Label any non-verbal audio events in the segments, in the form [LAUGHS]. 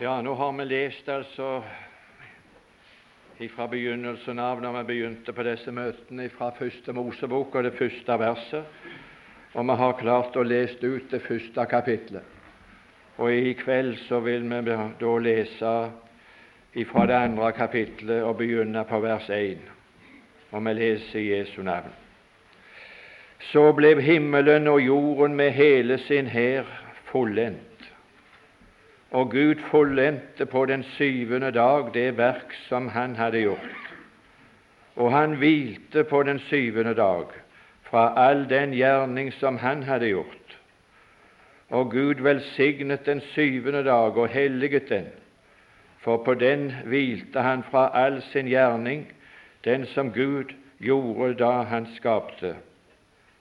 Ja, nå har vi lest altså fra begynnelsen av, når vi begynte på disse møtene, fra første Mosebok og det første verset, og vi har klart å lese ut det første kapitlet. Og i kveld så vil vi da lese fra det andre kapitlet og begynne på vers 1, og vi leser Jesu navn. Så ble himmelen og jorden med hele sin hær fullendt og Gud fullendte på den syvende dag det verk som Han hadde gjort. Og han hvilte på den syvende dag fra all den gjerning som han hadde gjort. Og Gud velsignet den syvende dag og helliget den, for på den hvilte han fra all sin gjerning, den som Gud gjorde da han skapte.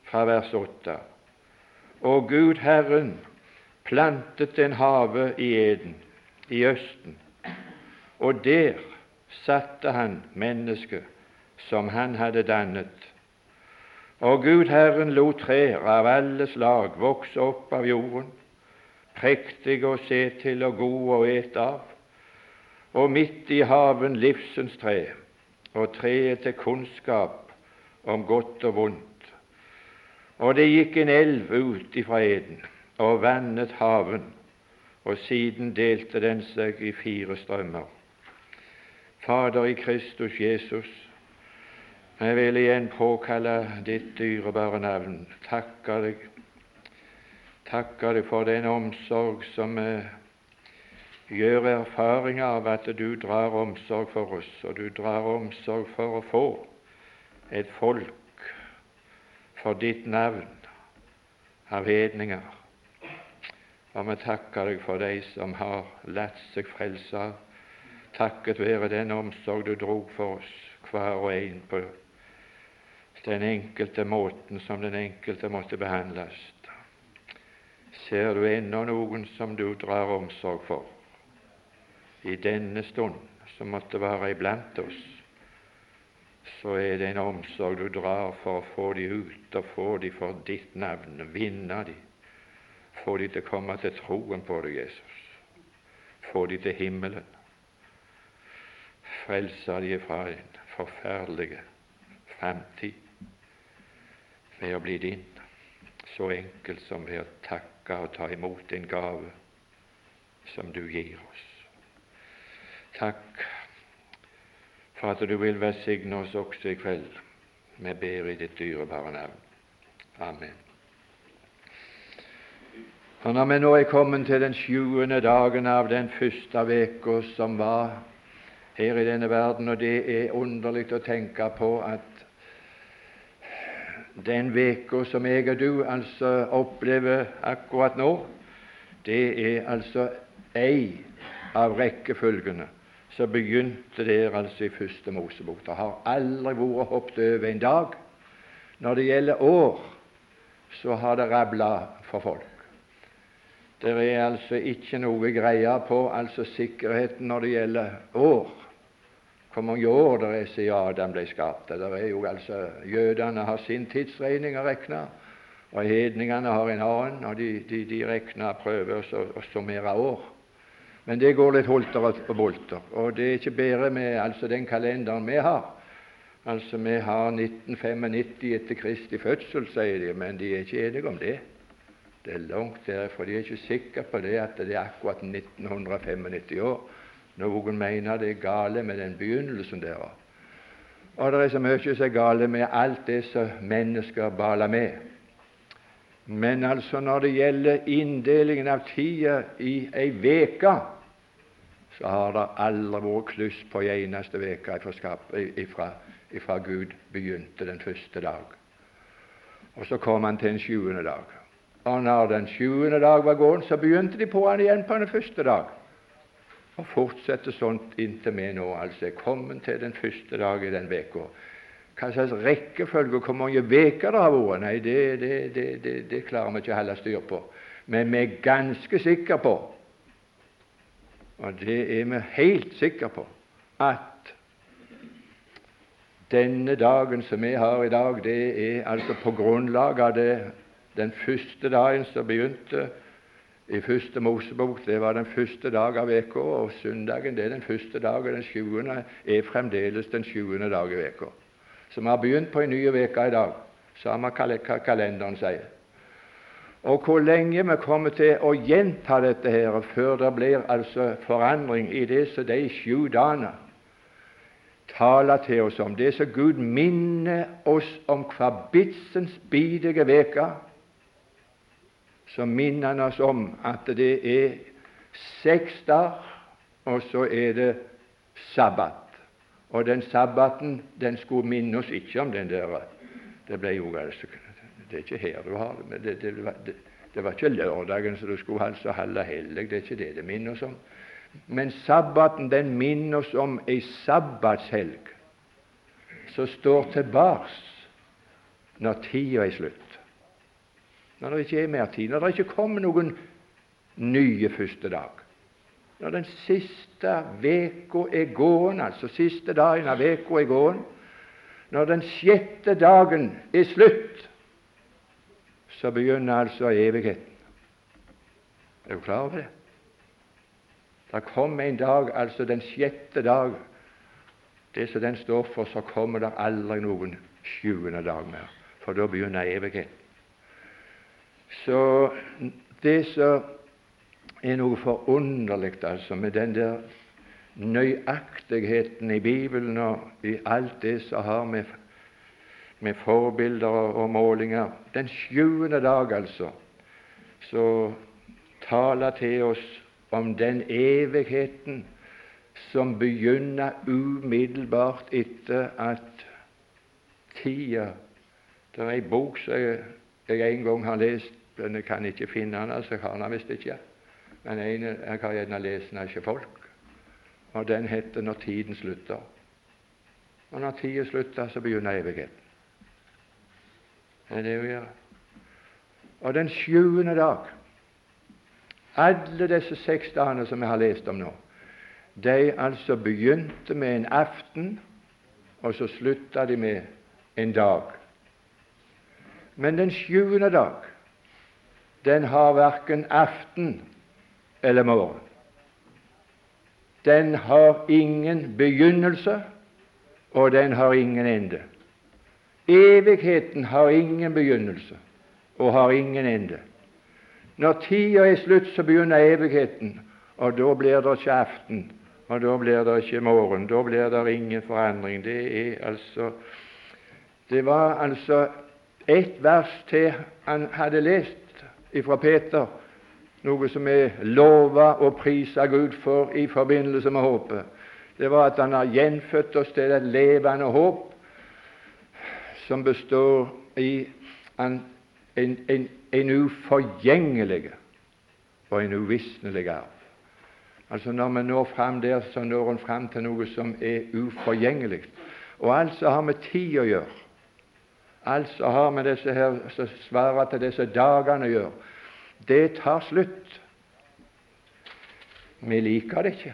Fra vers 8. Og Gud Herren plantet en hage i Eden, i Østen, og der satte han mennesket som han hadde dannet. Og Gud Herren lot trær av alle slag vokse opp av jorden, prektige å se til og gode å ete av, og midt i haven livsens tre og treet til kunnskap om godt og vondt. Og det gikk en elv ut ifra Eden og vannet haven, og siden delte den seg i fire strømmer. Fader i Kristus Jesus, jeg vil igjen påkalle ditt dyrebare navn, takke deg, takke deg for den omsorg som eh, gjør erfaring av at du drar omsorg for oss, og du drar omsorg for å få et folk for ditt navn av hedninger. Og vi takker deg for de som har latt seg frelse. Takket være den omsorg du drog for oss, hver og en på den enkelte måten som den enkelte måtte behandles. Ser du ennå noen som du drar omsorg for? I denne stund, som måtte være iblant oss, så er det en omsorg du drar for å få de ut og få de for ditt navn, vinne de få de til å komme til troen på deg, Jesus. Få de til himmelen. Frelse de fra en forferdelig framtid ved å bli din, så enkelt som ved å takke og ta imot din gave som du gir oss. Takk for at du vil velsigne oss også i kveld. Vi ber i ditt dyrebare navn. Amen. Og Når vi nå er kommet til den sjuende dagen av den første uka som var her i denne verden, og det er underlig å tenke på at den uka som jeg og du altså opplever akkurat nå, det er altså ei av rekkefølgene som begynte der altså i første Mosebok. Det har aldri vært hoppet over en dag. Når det gjelder år, så har det rabla for folk. Det er altså ikke noe greie på altså sikkerheten når det gjelder år. Hvor mange år det er siden Adam ble skapt. Det er jo altså, Jødene har sin tidsregning å regne, og hedningene har en annen, og de, de, de regner prøver å, å summere år. Men det går litt holter og bolter. Og det er ikke bedre med altså, den kalenderen vi har. Altså, Vi har 1995 etter Kristi fødsel, sier de, men de er ikke enige om det. Det er langt der, for de er ikke sikre på det at det er akkurat 1995 år. Noen mener det er gale med den begynnelsen der. Og det er så mye som er gale med alt det som mennesker baler med. Men altså når det gjelder inndelingen av tida i ei veke, så har det aldri vært kluss på ei eneste uke ifra Gud begynte den første dag. Og så kom han til en sjuende dag. Og når den sjuende dag var gått, så begynte de på han igjen på den første dag. Og fortsetter sånt inntil vi nå altså er kommet til den første dag i den uka. Hva slags rekkefølge, hvor mange uker det har vært, nei, det, det, det, det, klarer vi ikke å holde styr på. Men vi er ganske sikre på, og det er vi helt sikre på, at denne dagen som vi har i dag, det er altså på grunnlag av det den første dagen som begynte i første Mosebok det var den første dag av uka, og søndagen det er den første dag, og den sjuende er fremdeles den sjuende dag i uka. Så vi har begynt på en ny uke i dag, samme hva kalenderen sier. Og hvor lenge vi kommer til å gjenta dette her før det blir altså forandring i det som de sju dagene taler til oss om, det som Gud minner oss om hver bitsens bidige veke, så minner han oss om at det er seks dager, og så er det sabbat. Og den sabbaten den skulle minne oss ikke om den der Det ble jo altså, det er ikke her du har men det, det, det, det var ikke lørdagen så du skulle altså holde hellig. Det er ikke det det minner oss om. Men sabbaten den minner oss om ei sabbatshelg som står tilbake når tida er slutt. Når det ikke er mer tid, når det ikke kommer noen nye første dag. Når den siste veka er gåen, altså siste dagen av veka er gåen, når den sjette dagen er slutt, så begynner altså evigheten. Er du klar over det? Det kommer en dag, altså den sjette dag. Det som den står for, så kommer det aldri noen sjuende dag mer, for da begynner evigheten. Så det som er noe forunderlig altså, med den der nøyaktigheten i Bibelen og i alt det som har med, med forbilder og målinger Den sjuende dag, altså, så taler til oss om den evigheten som begynner umiddelbart etter at tida Det er ei bok som jeg, jeg en gang har lest, jeg kan ikke finne den, altså har den visst ikke. Men en, jeg har gjerne lest den ikke folk, og den heter 'Når tiden slutter'. Og når tida slutter, så begynner evigheten. Det er det å gjør. Og den sjuende dag Alle disse seks dagene som jeg har lest om nå, de altså begynte med en aften, og så slutta de med en dag. Men den sjuende dag, den har verken aften eller morgen. Den har ingen begynnelse, og den har ingen ende. Evigheten har ingen begynnelse og har ingen ende. Når tida er slutt, så begynner evigheten, og da blir det ikke aften, og da blir det ikke morgen. Da blir det ingen forandring. Det er altså Det var altså ett vers til han hadde lest fra Peter noe som er lova og prisa Gud for i forbindelse med håpet. Det var at Han har gjenfødt oss til et levende håp som består i en, en, en, en uforgjengelig og en uvisnelig arv. Altså Når vi når fram der, så når en fram til noe som er uforgjengelig. Og alt som har med tid å gjøre, alt som har med disse her, svarer til disse dagene å gjøre, det tar slutt. Vi liker det ikke.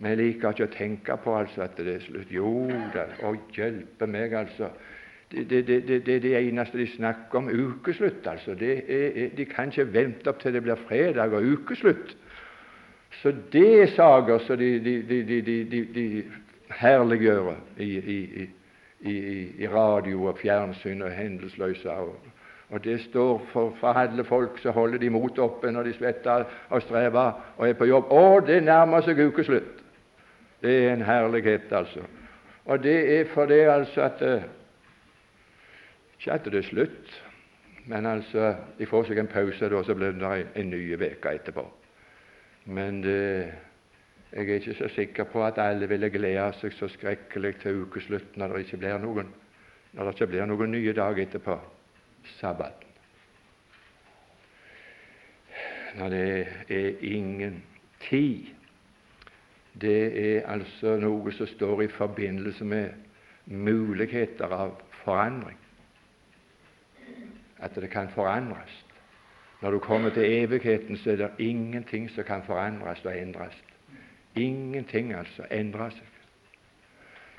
Vi liker ikke å tenke på altså, at det er slutt. Jo da, å hjelpe meg, altså. Det, det, det, det, er det eneste de snakker om. Ukeslutt, altså. Er, de kan ikke vente opp til det blir fredag og ukeslutt. Så det er saker som de, de, de, de herliggjør i, i, i, i, radio og fjernsyn og hendelsløse. Og, det står for, for alle folk, som holder de motet oppe når de svetter og strever og er på jobb. Å, det nærmer seg ukeslutt! Det er en herlighet, altså. Og det er for det altså at eh, Ikke at det er slutt, men altså de får seg en pause, da, så blir det en ny uke etterpå. Men det, jeg er ikke så sikker på at alle ville glede seg så skrekkelig til ukeslutt når det ikke blir noen, når det ikke blir noen nye dag etterpå sabbaten. Når det er ingen tid. Det er altså noe som står i forbindelse med muligheter av forandring. At det kan forandres. Når du kommer til evigheten, så er det ingenting som kan forandres og endres. Ingenting altså endrer seg.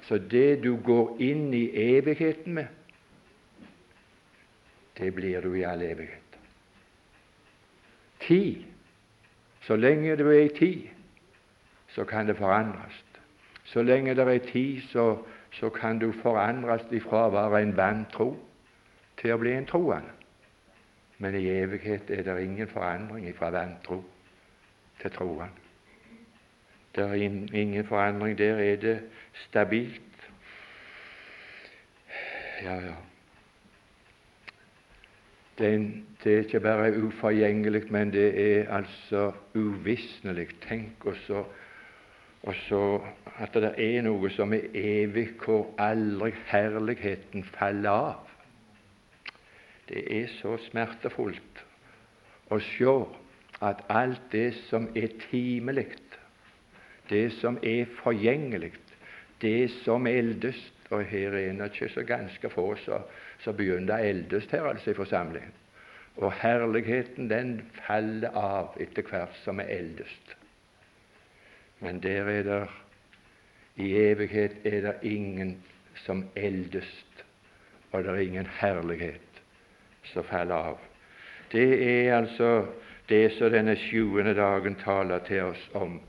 Så det du går inn i evigheten med, det blir du i all evighet. tid. Så lenge du er i tid, så kan det forandres. Så lenge det er tid, så, så kan du forandres ifra å være en vantro til å bli en troende. Men i evighet er det ingen forandring fra vantro til troende. Det er ingen forandring. Der er det stabilt. Ja, ja. Det, er ikke bare uforgjengelig, men det er altså uvisnelig. Tenk også, også at det er noe som er evig, hvor aldri herligheten faller av. Det er så smertefullt å se at alt det som er timelig, det som er forgjengelig, det som eldes Og her er det ikke så ganske få som begynner å eldes her altså i forsamlingen. Og herligheten den faller av etter hvert som er eldest. Men der er det i evighet er det ingen som eldest, og det er ingen herlighet som faller av. Det er altså det som denne sjuende dagen taler til oss om.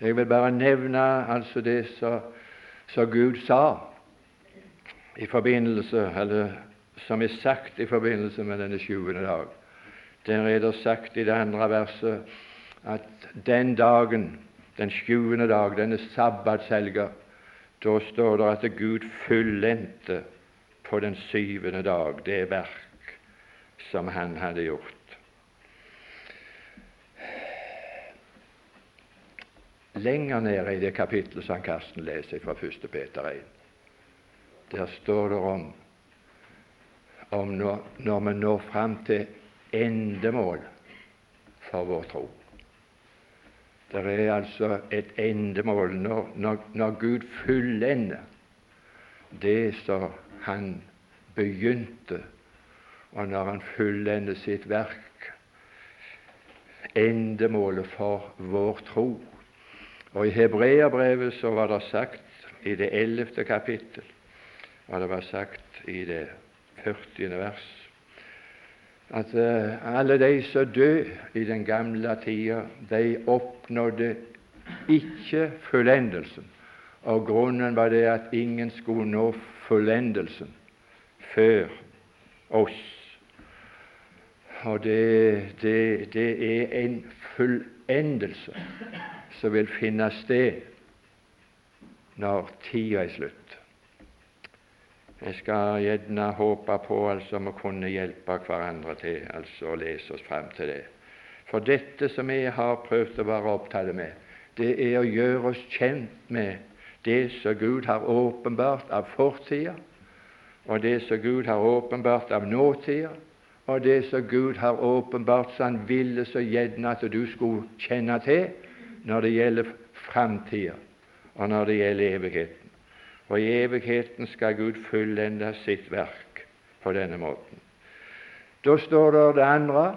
Jeg vil bare nevne altså det som Gud sa i forbindelse, eller som er sagt i forbindelse med denne sjuende dag. Der er det sagt i det andre verset at den dagen den sjuende dag, denne sabbatshelga, da står det at Gud fullendte på den syvende dag det verk som Han hadde gjort. Lenger nede i det kapittelet som Karsten leser fra 1. Peter 1, der står det om, om når, når vi når fram til endemål for vår tro. Det er altså et endemål når, når, når Gud fullender det som Han begynte, og når Han fullender sitt verk, endemålet for vår tro. Og I Hebreabrevet så var det sagt i det ellevte kapittel, og det var sagt i det førtiende vers at uh, alle de som døde i den gamle tida, de oppnådde ikke fullendelsen. Og grunnen var det at ingen skulle nå fullendelsen før oss. Og det, det, det er en fullendelse som vil finne sted når tida er slutt. Jeg skal gjerne håpe på altså vi kunne hjelpe hverandre til altså å lese oss fram til det. For dette som jeg har prøvd å være opptatt med, det er å gjøre oss kjent med det som Gud har åpenbart av fortida, og det som Gud har åpenbart av nåtida, og det som Gud har åpenbart så Han ville så gjerne at du skulle kjenne til når det gjelder framtida, og når det gjelder evigheten. Og i evigheten skal Gud fullende sitt verk på denne måten. Da står det det andre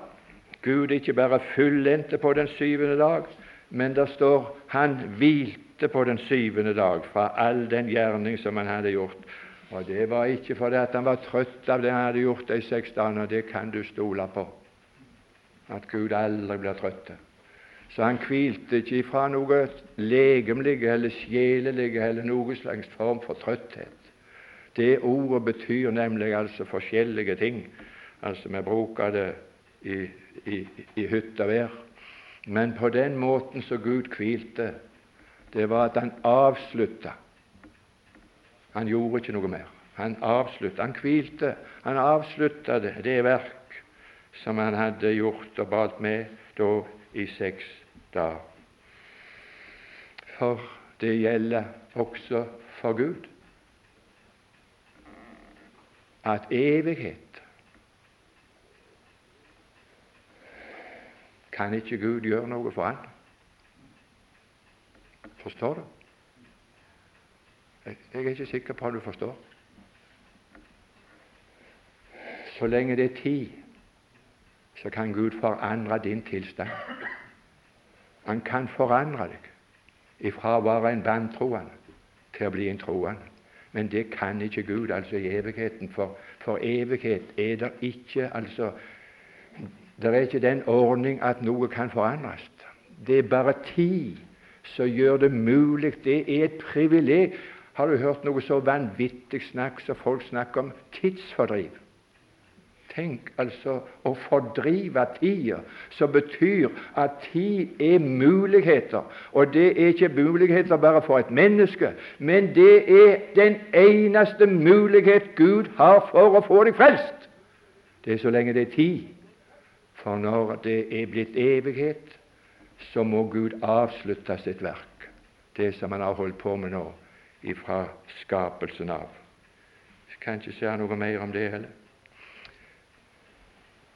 Gud ikke bare fullendte på den syvende dag, men det står han hvilte på den syvende dag fra all den gjerning som han hadde gjort. Og Det var ikke fordi at han var trøtt av det han hadde gjort de seks dagene. Det kan du stole på, at Gud aldri blir trøtt. Så han hvilte ikke ifra noe legemlig eller sjelelig eller noen slags form for trøtthet. Det ordet betyr nemlig altså forskjellige ting. Altså Vi bruker det i, i, i hytt og vær. Men på den måten som Gud hvilte, det var at han avslutta. Han gjorde ikke noe mer. Han avslutta. Han hvilte. Han avslutta det verk som han hadde gjort og balt med da i seks dager. For det gjelder også for Gud at evighet kan ikke Gud gjøre noe for han. Forstår du? Jeg, er ikke sikker på om du forstår. Så lenge det er tid, så kan Gud forandre din tilstand. Han kan forandre deg ifra å være en vantroende til å bli en troende. Men det kan ikke Gud, altså i evigheten. For, for evighet er det ikke altså Det er ikke den ordning at noe kan forandres. Det er bare tid som gjør det mulig. Det er et privileg. Har du hørt noe så vanvittig snakk som folk snakker om tidsfordriv? Tenk altså å fordrive tida, som betyr at tid er muligheter. Og det er ikke muligheter bare for et menneske, men det er den eneste mulighet Gud har for å få deg frelst. Det er så lenge det er tid. For når det er blitt evighet, så må Gud avslutte sitt verk, det som han har holdt på med nå, ifra skapelsen av. Jeg kan ikke si noe mer om det heller.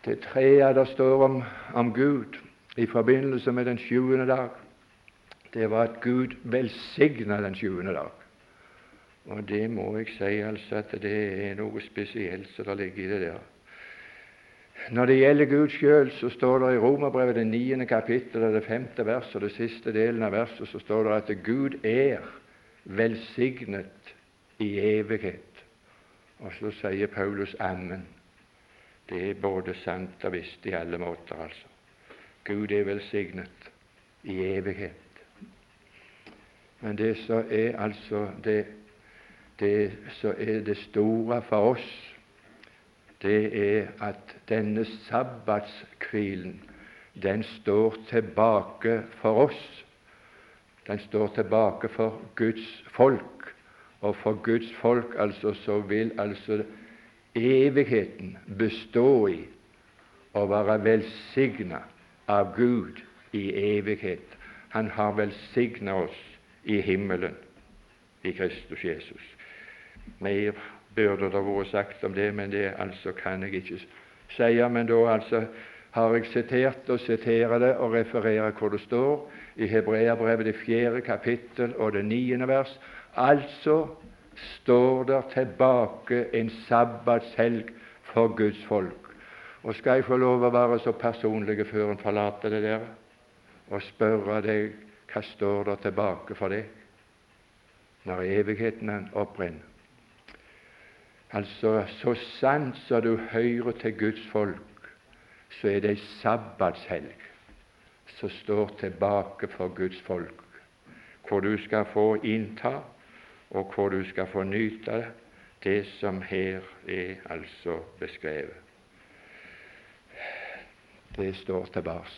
Det tredje det står om, om Gud i forbindelse med den sjuende dag, det var at Gud velsigna den sjuende dag. Og det må jeg si altså at det er noe spesielt som ligger i det der. Når det gjelder Gud sjøl, så står det i Romerbrevet det niende kapittel det femte vers og det siste delen av verset så står det at Gud er velsignet i evighet. Og så sier Paulus amen. Det er både sant og visst i alle måter, altså. Gud er velsignet i evighet. Men det som er altså det, det som er det store for oss, det er at denne sabbatskvilen, den står tilbake for oss. Den står tilbake for Guds folk. Og for Guds folk altså så vil altså evigheten bestå i å være velsigna av Gud i evighet. Han har velsigna oss i himmelen i Kristus Jesus. Mer burde det vært sagt om det, men det altså kan jeg ikke si. Men da altså har jeg sitert og siterer det og refererer hvor det står i Hebreabrevet det fjerde kapittel og det niende vers. Altså står der tilbake en sabbatshelg for Guds folk. Og skal jeg få lov å være så personlig før en forlater det der, og spørre deg hva står der tilbake for deg når evigheten opprenner? Altså, så sant som du hører til Guds folk, så er det ei sabbatshelg som står tilbake for Guds folk, hvor du skal få innta, og hvor du skal få nyte det som her er altså beskrevet. Det står tilbake.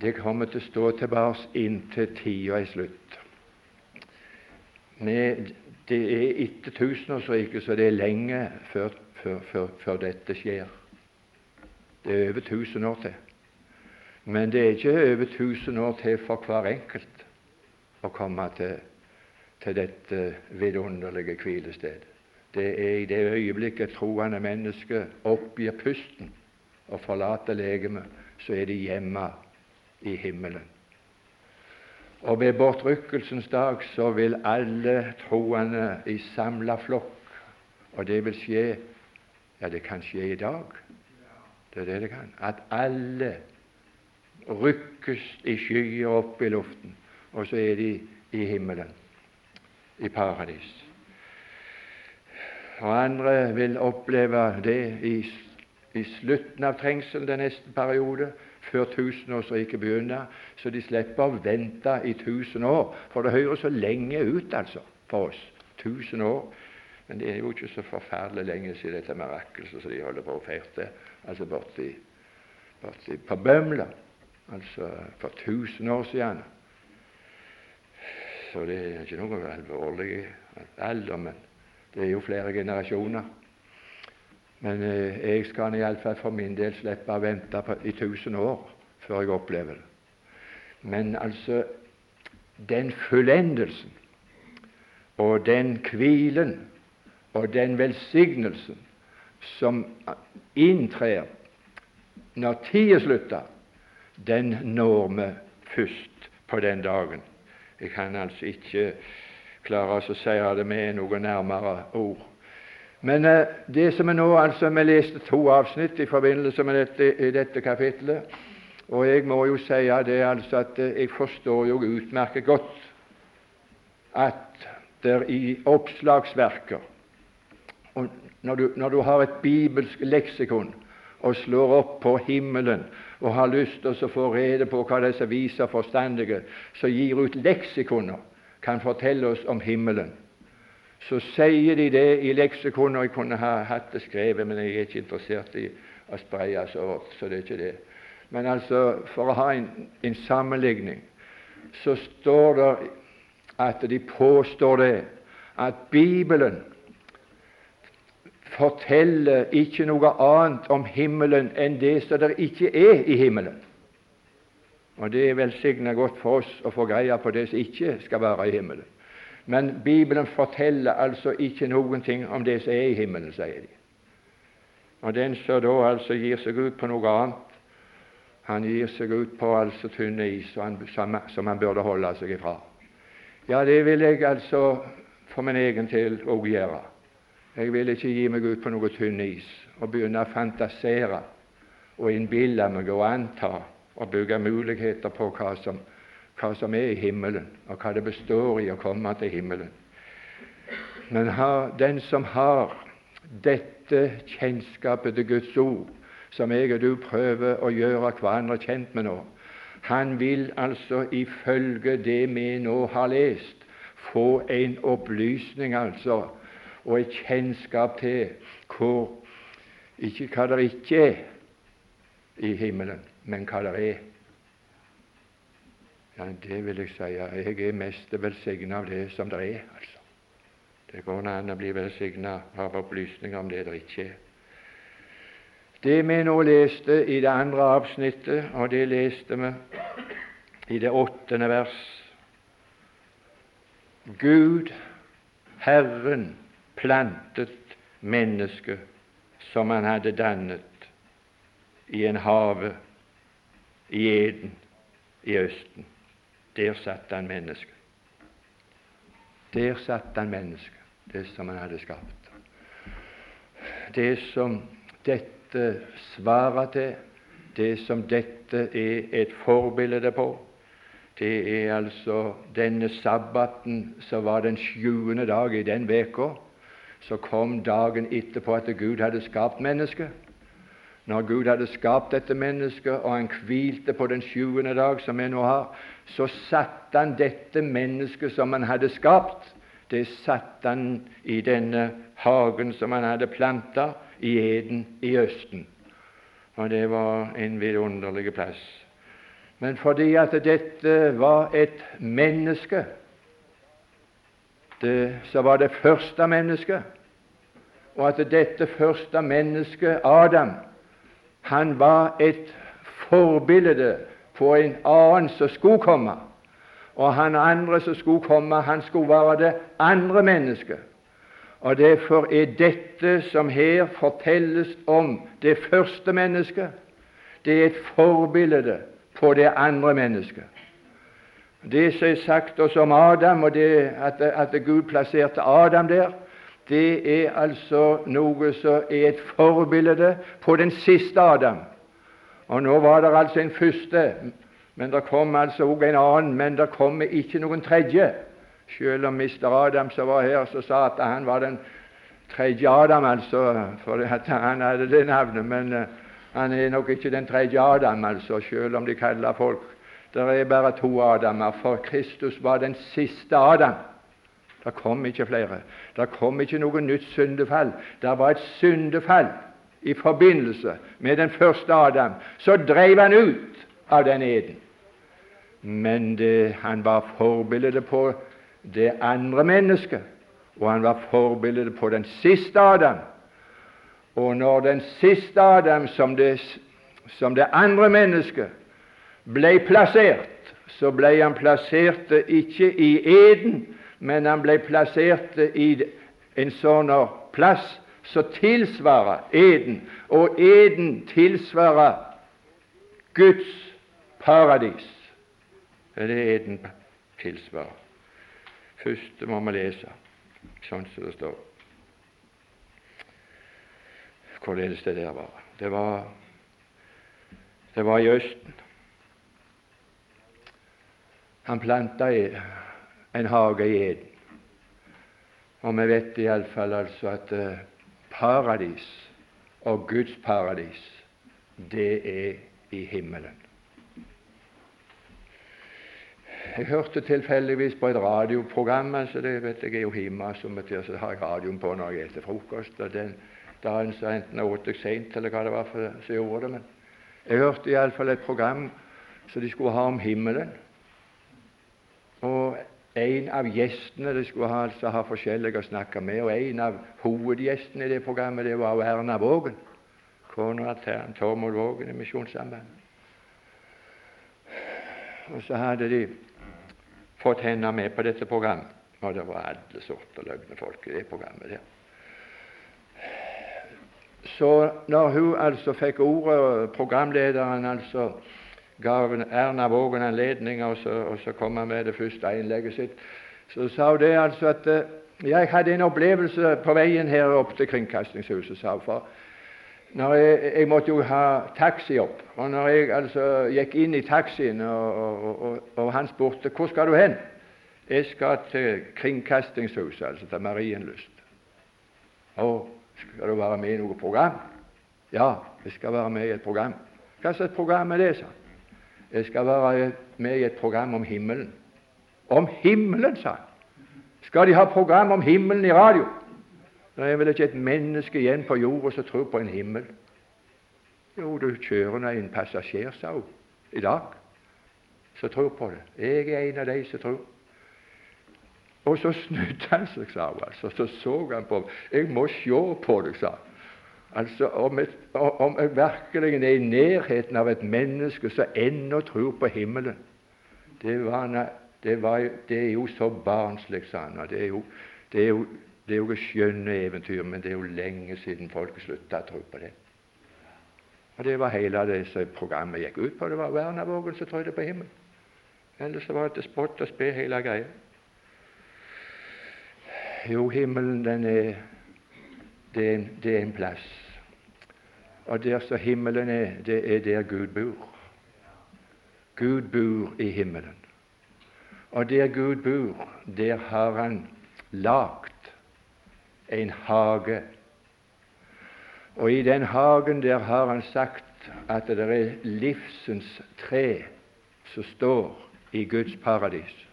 Det kommer til å stå tilbake inntil tida er slutt. Men det er etter tusenårsriket, så det er lenge før, før, før, før, dette skjer. Det er over tusen år til. Men det er ikke over tusen år til for hver enkelt å komme til, til dette vidunderlige hvilestedet. Det er i det øyeblikket troende mennesker oppgir pusten og forlater legemet, så er de hjemme i himmelen. Og ved bortrykkelsens dag så vil alle troende i samla flokk, og det vil skje Ja, det kan skje i dag. Det er det det kan. At alle rykkes i skyer opp i luften, og så er de i himmelen, i paradis. Og andre vil oppleve det i, i slutten av trengselen den neste periode, før tusenårsriket begynner, så de slipper å vente i tusen år. For det høres så lenge ut, altså, for oss. Tusen år. Men det er jo ikke så forferdelig lenge siden dette mirakelet som de holder på å feire, altså borti, borti på Bømla, altså for tusen år siden. Så det er ikke noe alvorlig alder, men det er jo flere generasjoner. Men eh, jeg skal iallfall for min del slippe å vente på, i tusen år før jeg opplever det. Men altså den fullendelsen og den hvilen og den velsignelsen som inntrer når tida slutter, den når vi først på den dagen. Jeg kan altså ikke klare å si det med noe nærmere ord. Men eh, det som er nå, altså Vi leste to avsnitt i forbindelse med dette, i dette kapitlet. Og jeg må jo si det altså at eh, jeg forstår jo utmerket godt at der i oppslagsverker og når du, når du har et bibelsk leksikon og slår opp på himmelen og har lyst til å få rede på hva disse viser forstandige som gir ut leksikoner, kan fortelle oss om himmelen, så sier de det i leksikoner. Jeg kunne ha hatt det skrevet, men jeg er ikke interessert i å spreie så opp, så det er ikke det. Men altså, for å ha en, en sammenligning, så står det at de påstår det at Bibelen forteller ikke noe annet om himmelen enn det som det ikke er i himmelen. Og Det er velsigna godt for oss å få greie på det som ikke skal være i himmelen. Men Bibelen forteller altså ikke noen ting om det som er i himmelen, sier de. Og Den som da altså gir seg ut på noe annet, han gir seg ut på altså tynne is han, som, som han burde holde seg ifra. Ja, det vil jeg altså for min egen del òg gjøre. Jeg vil ikke gi meg ut på noe tynn is og begynne å fantasere og innbille meg og anta og bygge muligheter på hva som, hva som er i himmelen, og hva det består i å komme til himmelen. Men har, den som har dette kjennskapet til Guds ord, som jeg og du prøver å gjøre hverandre kjent med nå, han vil altså ifølge det vi nå har lest, få en opplysning altså og et kjennskap til hvor, ikke hva det ikke er i himmelen, men hva det er. Ja, Det vil jeg si. Jeg er mest velsigna av det som det er. altså. Det går an å bli velsigna av opplysninger om det det ikke er. Det vi nå leste i det andre avsnittet, og det leste vi i det åttende vers Gud, Herren, plantet mennesket som han hadde dannet i en hage i Eden i Østen. Der satt han mennesket. Der satt han mennesket, det som han hadde skapt. Det som dette svarer til, det som dette er et forbilde på, det er altså denne sabbaten som var den sjuende dag i den veka så kom dagen etterpå at Gud hadde skapt mennesket. Når Gud hadde skapt dette mennesket, og han hvilte på den sjuende dag, som vi nå har, så satte han dette mennesket som han hadde skapt, det satte han i denne hagen som han hadde planta i Eden i Østen. Og det var en vidunderlig plass. Men fordi at dette var et menneske det, så var det første mennesket, og at dette første mennesket, Adam, han var et forbilde på en annen som skulle komme. Og han andre som skulle komme, han skulle være det andre mennesket. Og Derfor er dette som her fortelles om det første mennesket, det er et forbilde på det andre mennesket. Det som er sagt oss om Adam, og det at, at Gud plasserte Adam der, det er altså noe som er et forbilde på den siste Adam. Og Nå var det altså en første, men det kom altså også en annen. Men det kommer ikke noen tredje. Selv om mister Adam som var her, så sa at han var den tredje Adam, altså, for han hadde det navnet. Men uh, han er nok ikke den tredje Adam, altså, selv om de kaller folk det er bare to Adamer, for Kristus var den siste Adam. Det kom ikke flere. Det kom ikke noe nytt syndefall. Det var et syndefall i forbindelse med den første Adam. Så drev han ut av den eden. Men det, han var forbildet på det andre mennesket, og han var forbildet på den siste Adam. Og når den siste Adam, som det, som det andre mennesket, ble plassert, så ble han plassert ikke i eden, men han ble plassert i en sånn plass som tilsvarer eden, og eden tilsvarer Guds paradis. Det er eden tilsvarer. Først må vi lese sånn som det står. Hvorledes det der var. Det var, det var i Østen. Han planta en hage i Eden. Og vi vet iallfall altså at eh, paradis og Guds paradis det er i himmelen. Jeg hørte tilfeldigvis på et radioprogram altså det vet Jeg er jo hjemme, så så har jeg radioen på når jeg spiser frokost. og den dagen enten jeg åt jeg sent, eller hva det var for, så gjorde det. Men jeg hørte iallfall et program som de skulle ha om himmelen. En av gjestene de skulle ha, altså, ha forskjellige å snakke med, og en av hovedgjestene i det programmet det var Erna Vågen. Kona til Tormod Vågen i Misjonssambandet. Og så hadde de fått henne med på dette programmet. Og det var alle sorter løgne folk i det programmet der. Så når hun altså fikk ordet, programlederen altså gav Erna Vågen anledning og så, og så kom han med det første innlegget sitt, så sa hun det altså at eh, jeg hadde en opplevelse på veien her opp til Kringkastingshuset. sa hun, for jeg, jeg, måtte jo ha taxi opp. Og når jeg altså gikk inn i taxien, og, og, og, han spurte hvor skal du hen, jeg skal til Kringkastingshuset, altså til Marienlyst. Å, skal du være med i noe program? Ja, jeg skal være med i et program. Hva slags program er det? sa Jeg skal være med i et program om himmelen. Om himmelen, sa han. Skal de ha program om himmelen i radio? Det er vel ikke et menneske igjen på jorda som tror på en himmel. Jo, du kjører nå en passasjer, sa hun, i dag, som tror på det. Jeg er en av de som tror. Og så snudde han seg, sa hun, altså, så så han på meg. 'Jeg må se på deg', sa han. Altså, om, et, om jeg virkelig er i nærheten av et menneske som ennå tror på himmelen Det, var, det, var, det er jo så barnslig, sa han. Det er jo, jo skjønne eventyr, men det er jo lenge siden folk slutta å tro på det. Og Det var hele det som programmet gikk ut på. Det var Vernavågen som trodde på himmelen. Ellers var det spott og spe hele greia. Jo, himmelen den er, det, er en, det er en plass. Og der så himmelen er, det er der Gud bor. Gud bor i himmelen. Og der Gud bor, der har Han lagt en hage. Og i den hagen der har Han sagt at det er livsens tre som står i Guds paradis.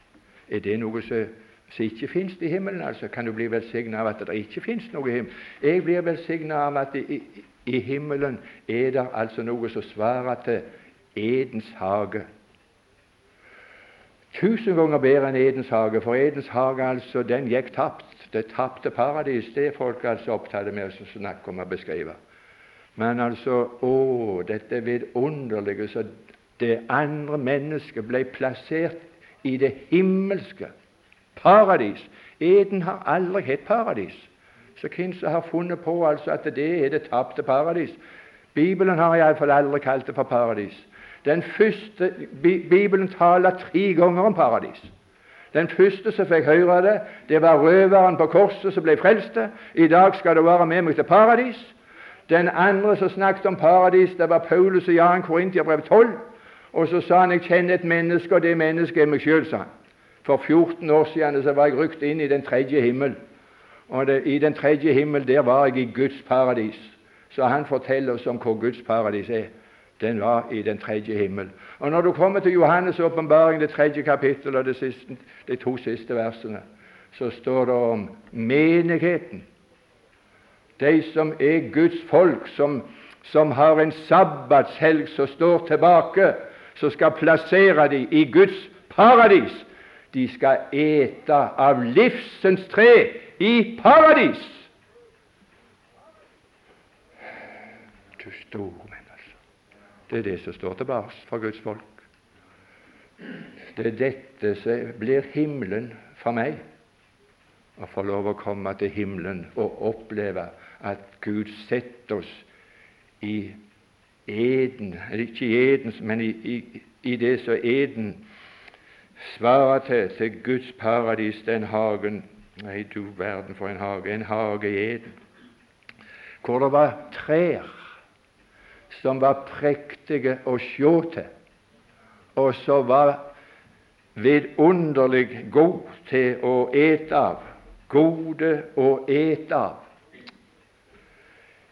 Er det noe som som ikke fins i himmelen, altså, kan du bli velsignet av at det ikke fins noe i himmelen. Jeg blir velsignet av at i, i, himmelen er det altså noe som svarer til Edens hage. Tusen ganger bedre enn Edens hage, for Edens hage altså, den gikk tapt. Det tapte paradis, det er folk altså opptatt med å snakke om og beskrive. Men altså, å, dette vidunderlige så det andre mennesket ble plassert i det himmelske Paradis. Eden har aldri hett paradis. Så hvem som har funnet på altså at det er det tapte paradis? Bibelen har iallfall aldri kalt det for paradis. Den første, Bibelen taler tre ganger om paradis. Den første som fikk høre det, det var røveren på korset som ble frelst. I dag skal du være med meg til paradis. Den andre som snakket om paradis, det var Paulus og Jan Korintiabrev 12. Og så sa han jeg kjenner et menneske, og det mennesket er meg sjøl, sa han. For 14 år siden så var jeg rykt inn i den tredje himmel. Og det, I den tredje himmel der var jeg i Guds paradis. Så han forteller oss om hvor Guds paradis er. Den var i den tredje himmel. Og Når du kommer til Johannes' åpenbaring, det tredje kapittel og siste, de to siste versene, så står det om menigheten. De som er Guds folk, som, som har en sabbatshelg som står tilbake, som skal plassere dem i Guds paradis de skal ete av livsens tre i paradis. Du store menn, altså. Det er det som står tilbake for Guds folk. Det er dette som blir himmelen for meg. Å få lov å komme til himmelen og oppleve at Gud setter oss i eden, ikke i eden, men i, i, i det som eden svarer til, til Guds paradis, den hagen Nei, du verden for en hage. En hage i Eden. Hvor det var trær som var prektige å sjå til, og som var vidunderlig god til å ete av. Gode å ete av.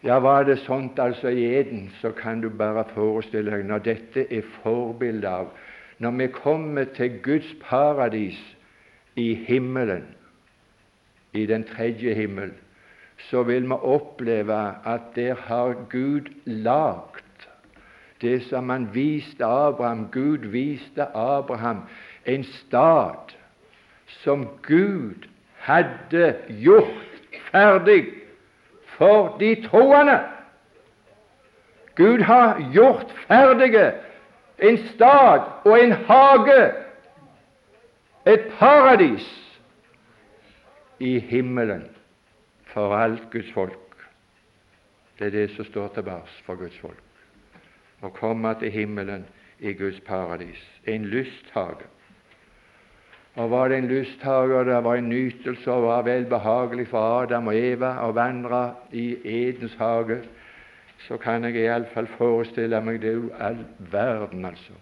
Ja, var det sånt altså i Eden, så kan du bare forestille deg når dette er forbildet av Når vi kommer til Guds paradis i himmelen, i den tredje himmel, så vil vi oppleve at der har Gud lagt det som han viste Abraham. Gud viste Abraham en stad som Gud hadde gjort ferdig for de troende. Gud har gjort ferdige en stad og en hage, et paradis, i himmelen for alt Guds folk. Det er det som står tilbake for Guds folk. Å komme til himmelen i Guds paradis. En lysthage. Og var det en lysthage, og det var en nytelse og var velbehagelig for Adam og Eva å vandre i Edens hage, så kan jeg iallfall forestille meg det er all verden, altså.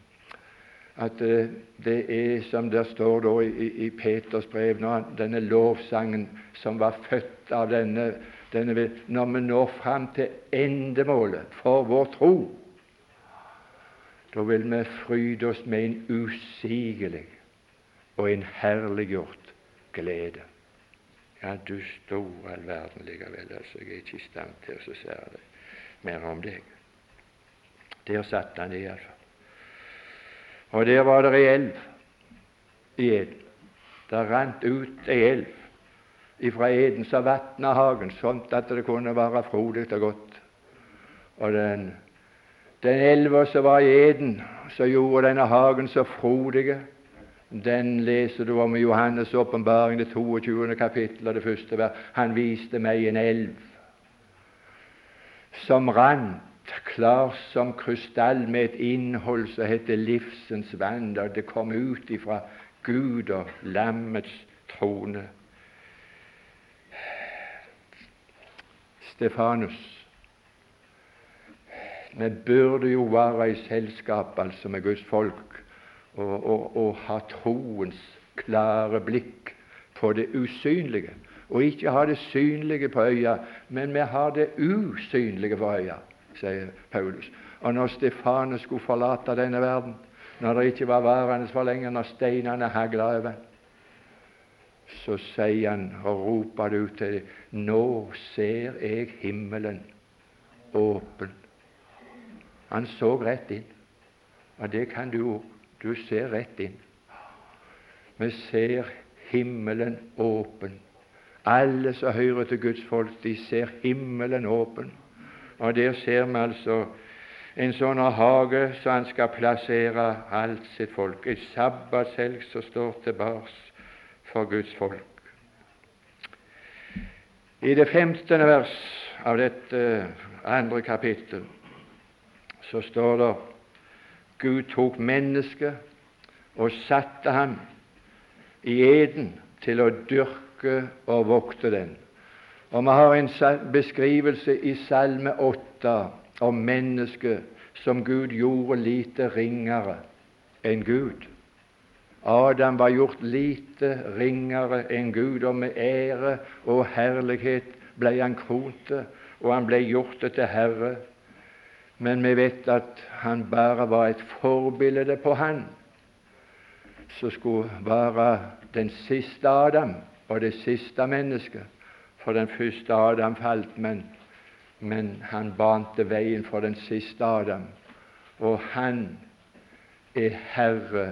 At uh, det er som det står da i, i Peters brev, når denne lovsangen som var født av denne, denne Når vi når fram til endemålet for vår tro, da vil vi fryde oss med en usigelig og en herliggjort glede. Ja, du store all verden likevel, altså, jeg er ikke i stand til å si mer om deg. Der satt han iallfall. Og der var det ei elv i Eden. Det rant ut ei elv ifra Eden som vatna hagen, sånn at det kunne være frodig og godt. Og den, den elva som var i Eden, som gjorde denne hagen så frodig, den leser du om i Johannes' åpenbaring, det 22. kapittel og det første vers. Han viste meg en elv som rant klar som krystall med et innhold som heter livsens vann, da det kom ut ifra Gud og lammets trone. Stefanus, vi burde jo være i selskap altså med Guds folk og, og, og ha troens klare blikk på det usynlige. Og ikke ha det synlige på øya, men vi har det usynlige på øya, sier Paulus. Og når Stefanus skulle forlate denne verden, når det ikke var værende for lenge, når steinene hagla over, så sier han og roper det ut til dem Nå ser jeg himmelen åpen. Han så rett inn, og det kan du òg. Du ser rett inn. Vi ser himmelen åpen. Alle som hører til Guds folk, de ser himmelen åpen. Og der ser vi altså en sånn hage som han skal plassere alt sitt folk. En sabbatshelg som står tilbake for Guds folk. I det femtende vers av dette andre kapittel så står det Gud tok mennesket og satte ham i eden til å dyrke og vokte den. Og Vi har en beskrivelse i Salme 8 om mennesket som Gud gjorde lite ringere enn Gud. Adam var gjort lite ringere enn Gud, og med ære og herlighet ble han kront, og han ble gjort til herre men vi vet at han bare var et forbilde på han som skulle være den siste Adam og det siste mennesket. For den første Adam falt, men, men han bante veien for den siste Adam. Og han er herre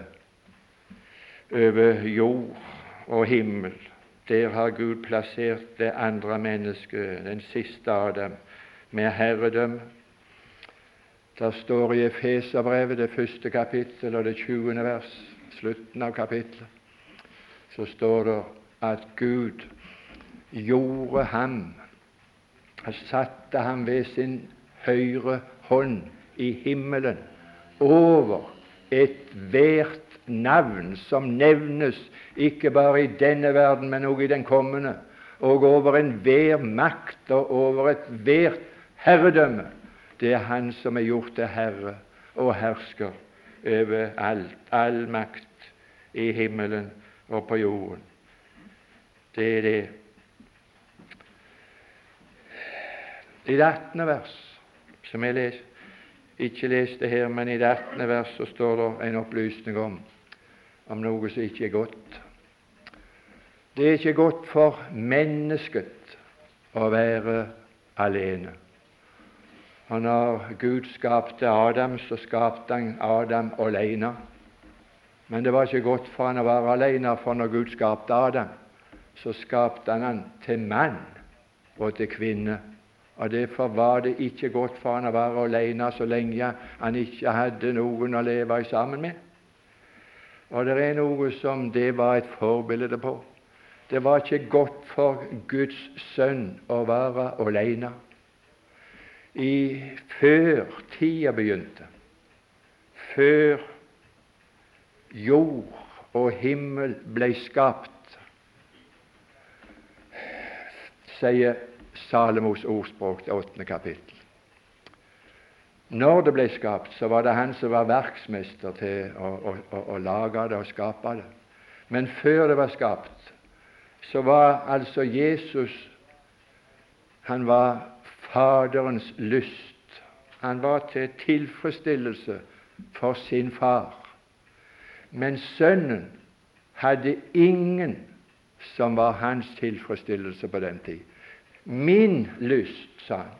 over jord og himmel. Der har Gud plassert det andre mennesket, den siste Adam, med herredømme det står i Efeserbrevet, det første kapittel og det tjuende vers, slutten av kapittelet, så står det at Gud gjorde ham satte ham ved sin høyre hånd i himmelen over ethvert navn som nevnes ikke bare i denne verden, men også i den kommende, og over enhver makt og over ethvert herredømme det er Han som er gjort til herre og hersker over alt, all makt i himmelen og på jorden. Det er det. I det 18. vers, som jeg les, ikke leste her, men i det 18. vers så står det en opplysning om, om noe som ikke er godt. Det er ikke godt for mennesket å være alene. Og når Gud skapte Adam, så skapte han Adam alene. Men det var ikke godt for han å være alene, for når Gud skapte Adam, så skapte han han til mann og til kvinne. Og Derfor var det ikke godt for han å være alene så lenge han ikke hadde noen å leve sammen med. Og det er noe som det var et forbilde på. Det var ikke godt for Guds sønn å være alene. I før tida begynte, før jord og himmel ble skapt, sier Salomos ordspråk, det åttende kapittel. Når det ble skapt, så var det han som var verksmester til å, å, å, å lage det og skape det. Men før det var skapt, så var altså Jesus Han var Faderens lyst. Han var til tilfredsstillelse for sin far. Men Sønnen hadde ingen som var hans tilfredsstillelse på den tid. Min lyst, sa han,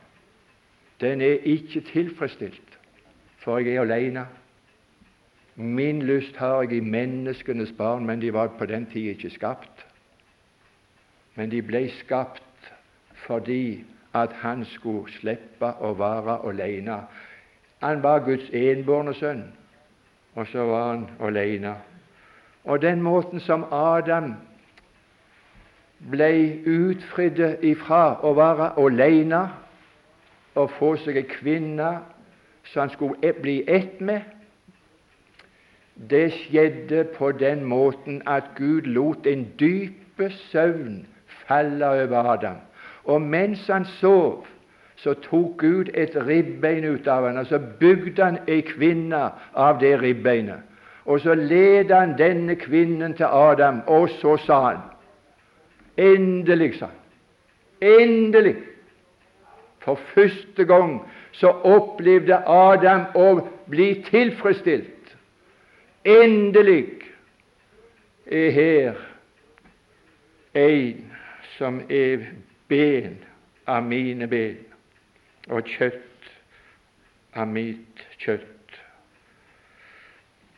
den er ikke tilfredsstilt, for jeg er alene. Min lyst har jeg i menneskenes barn, men de var på den tid ikke skapt. Men de ble skapt fordi at han skulle slippe å være alene. Han var Guds enbårne sønn, og så var han alene. Og den måten som Adam ble utfridd ifra å være alene og få seg ei kvinne som han skulle bli ett med, det skjedde på den måten at Gud lot en dype søvn falle over Adam. Og mens han sov, så tok Gud et ribbein ut av ham, og så bygde han ei kvinne av det ribbeinet. Og så led han denne kvinnen til Adam, og så sa han Endelig, sa han. Endelig! For første gang så opplevde Adam å bli tilfredsstilt. Endelig er her en som er ben av mine ben og kjøtt av mitt kjøtt.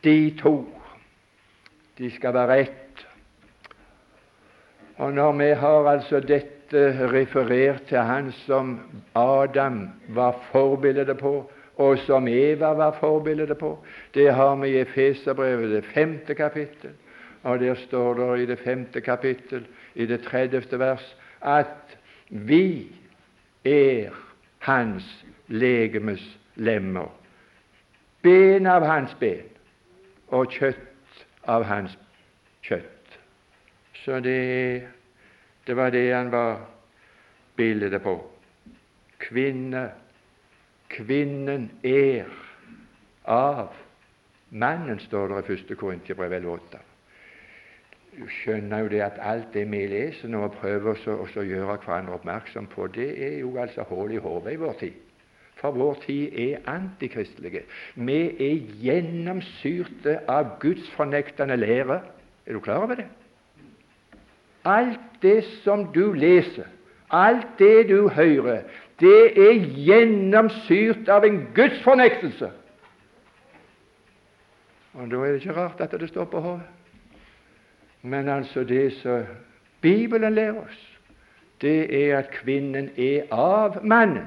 De to, de skal være ett. Og når vi har altså dette referert til han som Adam var forbildet på, og som Eva var forbildet på, det har vi i Efeserbrevet, det femte kapittel. Og der står det i det femte kapittel, i det tredjefte vers, at vi er hans legemes lemmer, ben av hans ben og kjøtt av hans kjøtt. Så det, det var det han var bildet på. Kvinne. Kvinnen er av mannen, står det i 1. Korintiabrev 8 Du skjønner jo det at alt det vi leser nå og prøver å gjøre hverandre oppmerksom på, det er jo altså hull i hodet i vår tid. For vår tid er antikristelige. Vi er gjennomsyrte av gudsfornektende lære. Er du klar over det? Alt det som du leser, alt det du hører, det er gjennomsyrt av en Guds fornektelse. Og Da er det ikke rart at det står på hodet. Men altså det som Bibelen lærer oss, det er at kvinnen er av mannen.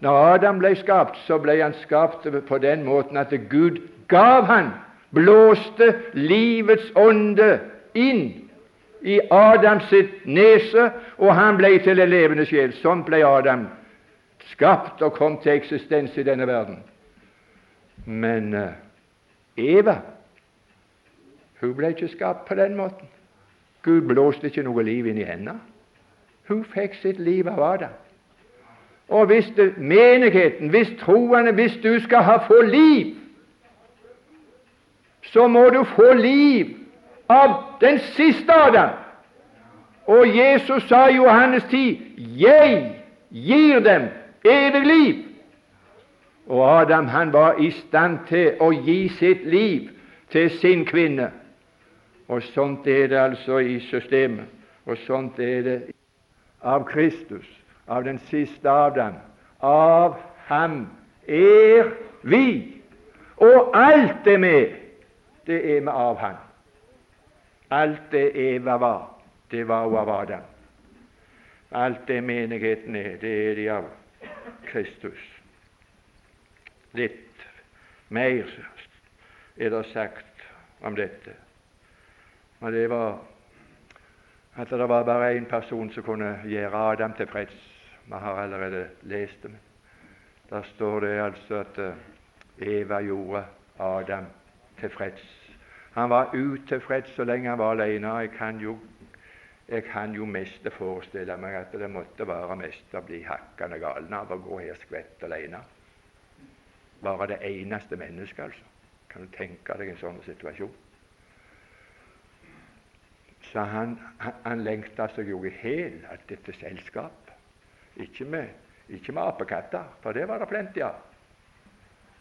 Når Adam ble skapt, så ble han skapt på den måten at Gud gav han, blåste livets ånde inn i Adams sitt nese, og han ble til en levende sjel. Sånn ble Adam skapt og kom til eksistens i denne verden. Men uh, Eva hun ble ikke skapt på den måten. Gud blåste ikke noe liv inn i henne. Hun fikk sitt liv av Adam. Og hvis det, menigheten, hvis troende, hvis du skal ha få liv, så må du få liv av den siste Adam. Og Jesus sa i Johannes 10.: Jeg gir dem evig liv. Og Adam han var i stand til å gi sitt liv til sin kvinne. Og sånt er det altså i systemet. Og sånt er det av Kristus, av den siste Adam. Av ham er vi. Og alt det med, det er med av ham. Alt det Eva var, det var hun av Adam. Alt det menigheten er, det er de av Kristus. Litt mer er det sagt om dette. Og det var at det var bare én person som kunne gjøre Adam tilfreds. Vi har allerede lest det. Der står det altså at eh, Eva gjorde Adam tilfreds. Han var utilfreds så lenge han var alene. Jeg kan jo, jeg kan jo mest forestille meg at det måtte være mest å bli hakkende gal av å gå her skvett alene. Bare det eneste mennesket, altså. Kan du tenke deg en sånn situasjon? Så han, han, han lengta seg jo i hæl dette selskap. Ikke med, ikke med apekatter, for det var det plenty av.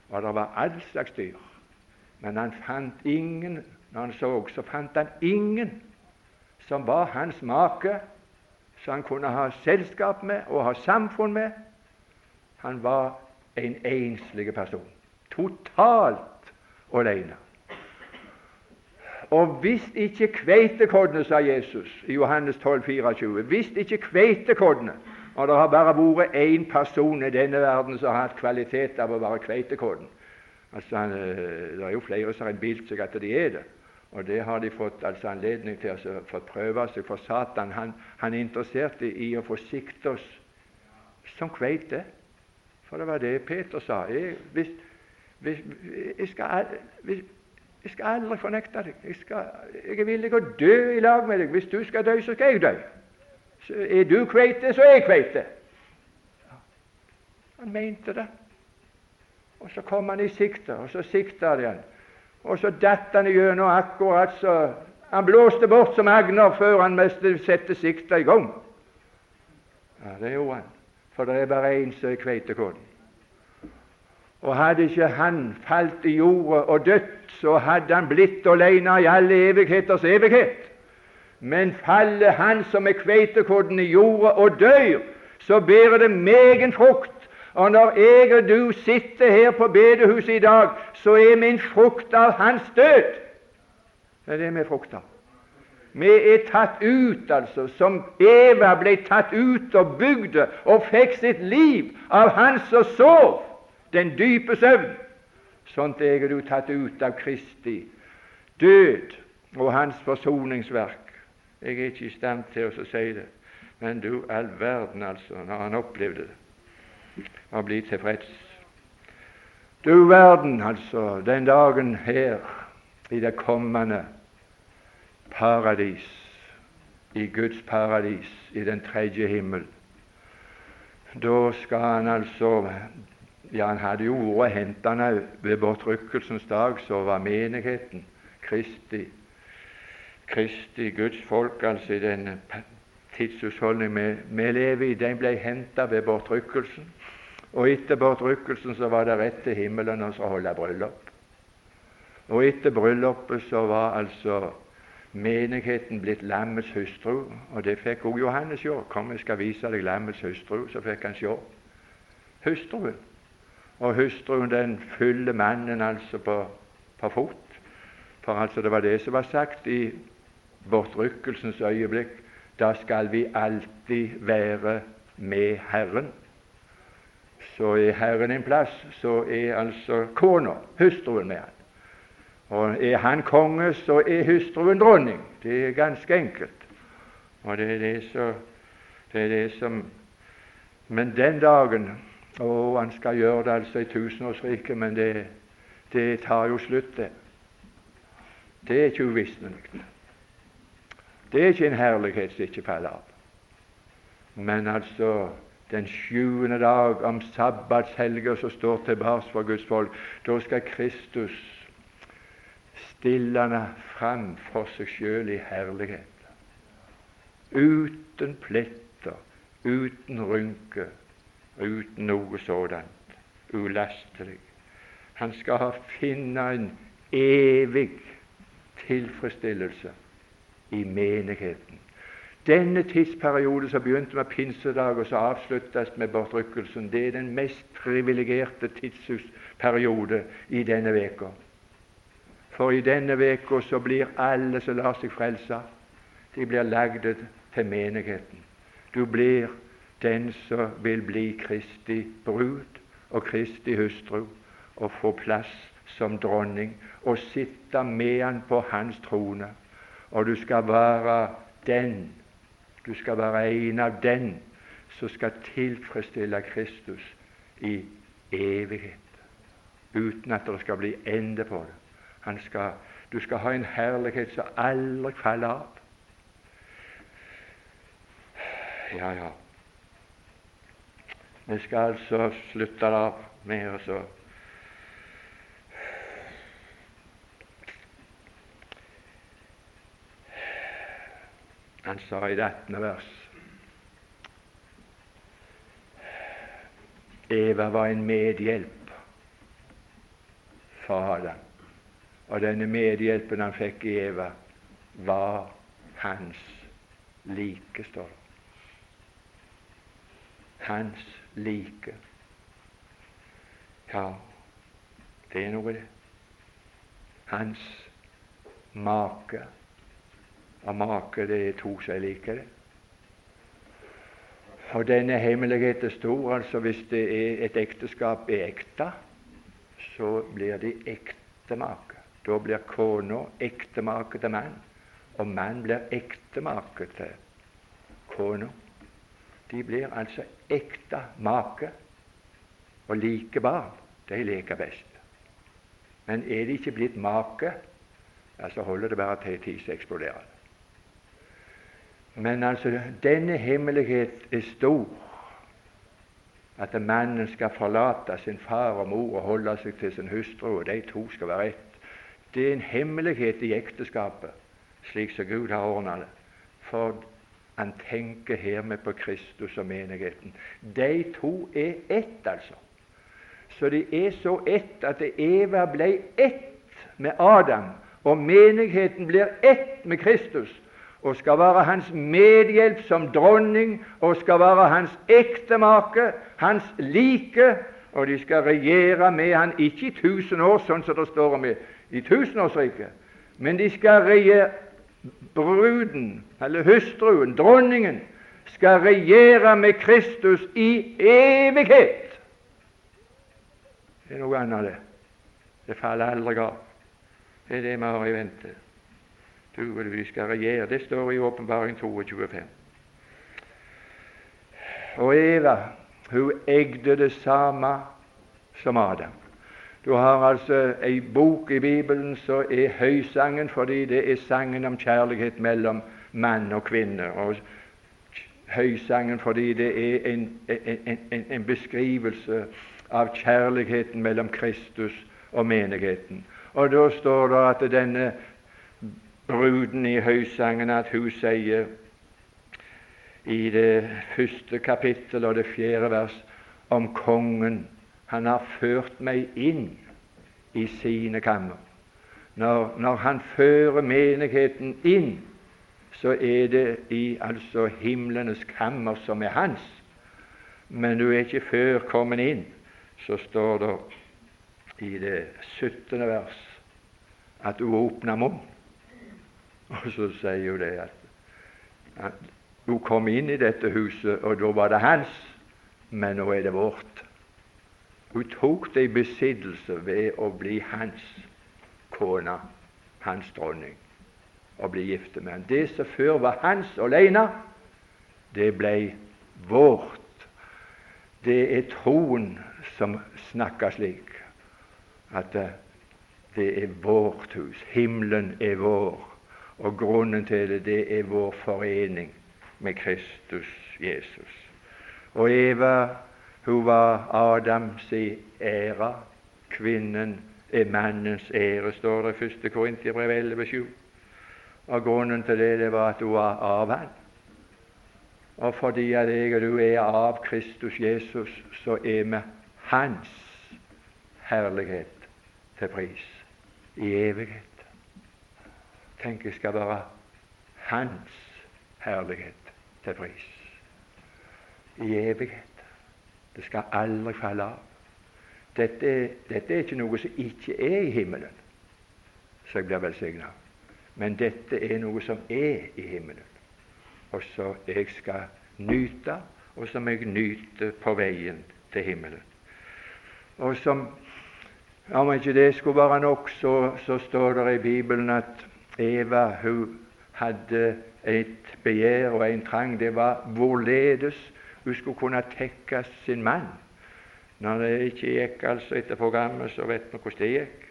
Og det var all slags dyr. Men han fant ingen når han så, så fant han ingen som var hans make, som han kunne ha selskap med og ha samfunn med. Han var en enslig person, totalt alene. Og hvis ikke kveitekoddene, sa Jesus i Johannes 12, 24, hvis ikke kveitekoddene Og det har bare vært én person i denne verden som har hatt kvalitet av å være kveitekodden. Altså, eh, det er jo flere som har innbilt seg at de er det. Og det har de fått altså anledning til å få prøve seg. For Satan han, han er interessert i å få sikte oss som kveite. For det var det Peter sa. Jeg, hvis, hvis, jeg skal, hvis, jeg skal aldri fornekte deg. Jeg, skal, jeg, er villig å dø i lag med deg. Hvis du skal dø, så skal jeg dø. Så er du kveite, så er jeg kveite. Han mente det. Og så kom han i sikte, og så sikta han. Og så datt han igjennom akkurat så Han blåste bort som agner før han mest sette sikta i gang. Ja, det gjorde han. For det er bare én som er kveitekålen. Og hadde ikke han falt i jorda og dødd, så hadde han blitt alene i alle evigheters evighet. Men faller han som er kveitekåden i jorda og dør, så bærer det megen frukt. Og når jeg og du sitter her på bedehuset i dag, så er min frukt av hans død. Det er det vi er frukt av. Vi er tatt ut, altså, som Eva ble tatt ut og bygde og fikk sitt liv av Han som sov den dype søvn. Sånt er du tatt ut av Kristi død og Hans forsoningsverk. Jeg er ikke i stand til å si det, men du all verden, altså, når han opplevde det, å bli tilfreds. Du verden, altså, den dagen her i det kommende paradis, i Guds paradis, i den tredje himmel. Da skal han altså ja, han hadde jo vært hentende ved bortrykkelsens dag, så var menigheten Kristi, Kristi Guds folk, altså i den tidshusholdning vi, vi lever i, den ble henta ved bortrykkelsen. Og etter bortrykkelsen så var det rett til himmelen å holde bryllup. Og etter bryllupet så var altså menigheten blitt lammets hustru, og det fikk også Johannes se. 'Kom, jeg skal vise deg lammets hustru.' Så fikk han se hustruen. Og hustruen den fyller mannen altså på, på fot. For altså det var det som var sagt i bortrykkelsens øyeblikk. Da skal vi alltid være med Herren. Så er Herren en plass, så er altså kona, hustruen, med han. Og er han konge, så er hustruen dronning. Det er ganske enkelt. Og det er det, så, det, er det som Men den dagen Å, han skal gjøre det altså i tusenårsriket, men det, det tar jo slutt, det. Det er ikke uvisnelig. Det er ikke en herlighet som ikke faller av. Men altså den sjuende dag om sabbatshelga som står tilbake for Guds folk, da skal Kristus stille henne fram for seg sjøl i herlighet. Uten pletter, uten rynker uten noe sådant, ulastelig. Han skal finne en evig tilfredsstillelse i menigheten. Denne tidsperiode som begynte med pinsedag og så avsluttes med bortrykkelsen, det er den mest privilegerte tidsperiode i denne veka. For i denne veka så blir alle som lar seg frelse, de blir lagde til menigheten. Du blir den som vil bli Kristi brud og Kristi hustru og få plass som dronning og sitte med han på hans trone. Og du skal være den du skal være en av den som skal tilfredsstille Kristus i evighet, uten at det skal bli ende på det. Skal, du skal ha en herlighet som aldri faller av. Ja, ja. Vi skal altså slutte der med å Han sa i det 18. vers Eva var en medhjelp for Adam. Og denne medhjelpen han fikk i Eva, var hans like, står det. Hans like. Ja, det er noe, det. Hans make av make. Det er to som er like det. Og denne hemmeligheten er stor. altså Hvis det er et ekteskap er ekte, så blir de ektemake. Da blir kona ektemake til mann, og mann blir ektemake til kona. De blir altså ekte make og like barn. De leker best. Men er de ikke blitt make, ja, så holder det bare til tid så eksploderer men altså, denne hemmelighet er stor, at mannen skal forlate sin far og mor og holde seg til sin hustru, og de to skal være ett. Det er en hemmelighet i ekteskapet, slik som Gud har ordna det. For han tenker hermed på Kristus og menigheten. De to er ett, altså. Så de er så ett at Eva ble ett med Adam, og menigheten blir ett med Kristus og skal være hans medhjelp som dronning og skal være hans ektemake, hans like, og de skal regjere med han ikke i tusen år, sånn som det står om i tusenårsriket, men de skal regjere bruden, eller hustruen, dronningen, skal regjere med Kristus i evighet. Det er noe annet, det. Det faller aldri av. Det er det vi har i vente og vi skal regjere. Det står i Åpenbaring 22,5. Og Eva hun egde det samme som Adam. Du har altså ei bok i Bibelen som er høysangen fordi det er sangen om kjærlighet mellom mann og kvinne. Og høysangen fordi det er en, en, en, en beskrivelse av kjærligheten mellom Kristus og menigheten. Og Da står det at denne bruden i høysangen at hun sier i det første kapittel og det fjerde vers om kongen han har ført meg inn i sine kammer. Når, når han fører menigheten inn, så er det i altså himlenes kammer som er hans. Men du er ikke før kommet inn, så står det i det 17. vers at du åpner munn. Og så sier hun det at, hun kom inn i dette huset, og da var det hans, men nå er det vårt. Hun tok det i besittelse ved å bli hans kone, hans dronning, og bli gift med ham. Det som før var hans alene, det ble vårt. Det er troen som snakker slik, at det er vårt hus. Himmelen er vår. Og grunnen til det, det er vår forening med Kristus Jesus. Og Eva, hun var Adams i ære. Kvinnen er mannens ære, står det i 1. Korintiabrev 11,7. Og grunnen til det, det var at hun var av han. Og fordi at jeg og du er av Kristus Jesus, så er vi Hans herlighet til pris i evighet. Tenk, jeg skal være Hans herlighet til pris i evighet. Det skal aldri falle av. Dette, dette er ikke noe som ikke er i himmelen, så jeg blir velsigna. Men dette er noe som er i himmelen, og som jeg skal nyte, og som jeg nyter på veien til himmelen. Og som om ikke det skulle være nok, så, så står det i Bibelen at Eva hun hadde et begjær og en trang. Det var hvorledes hun skulle kunne tekke sin mann. Når det ikke gikk altså etter programmet, så vet vi hvordan det gikk.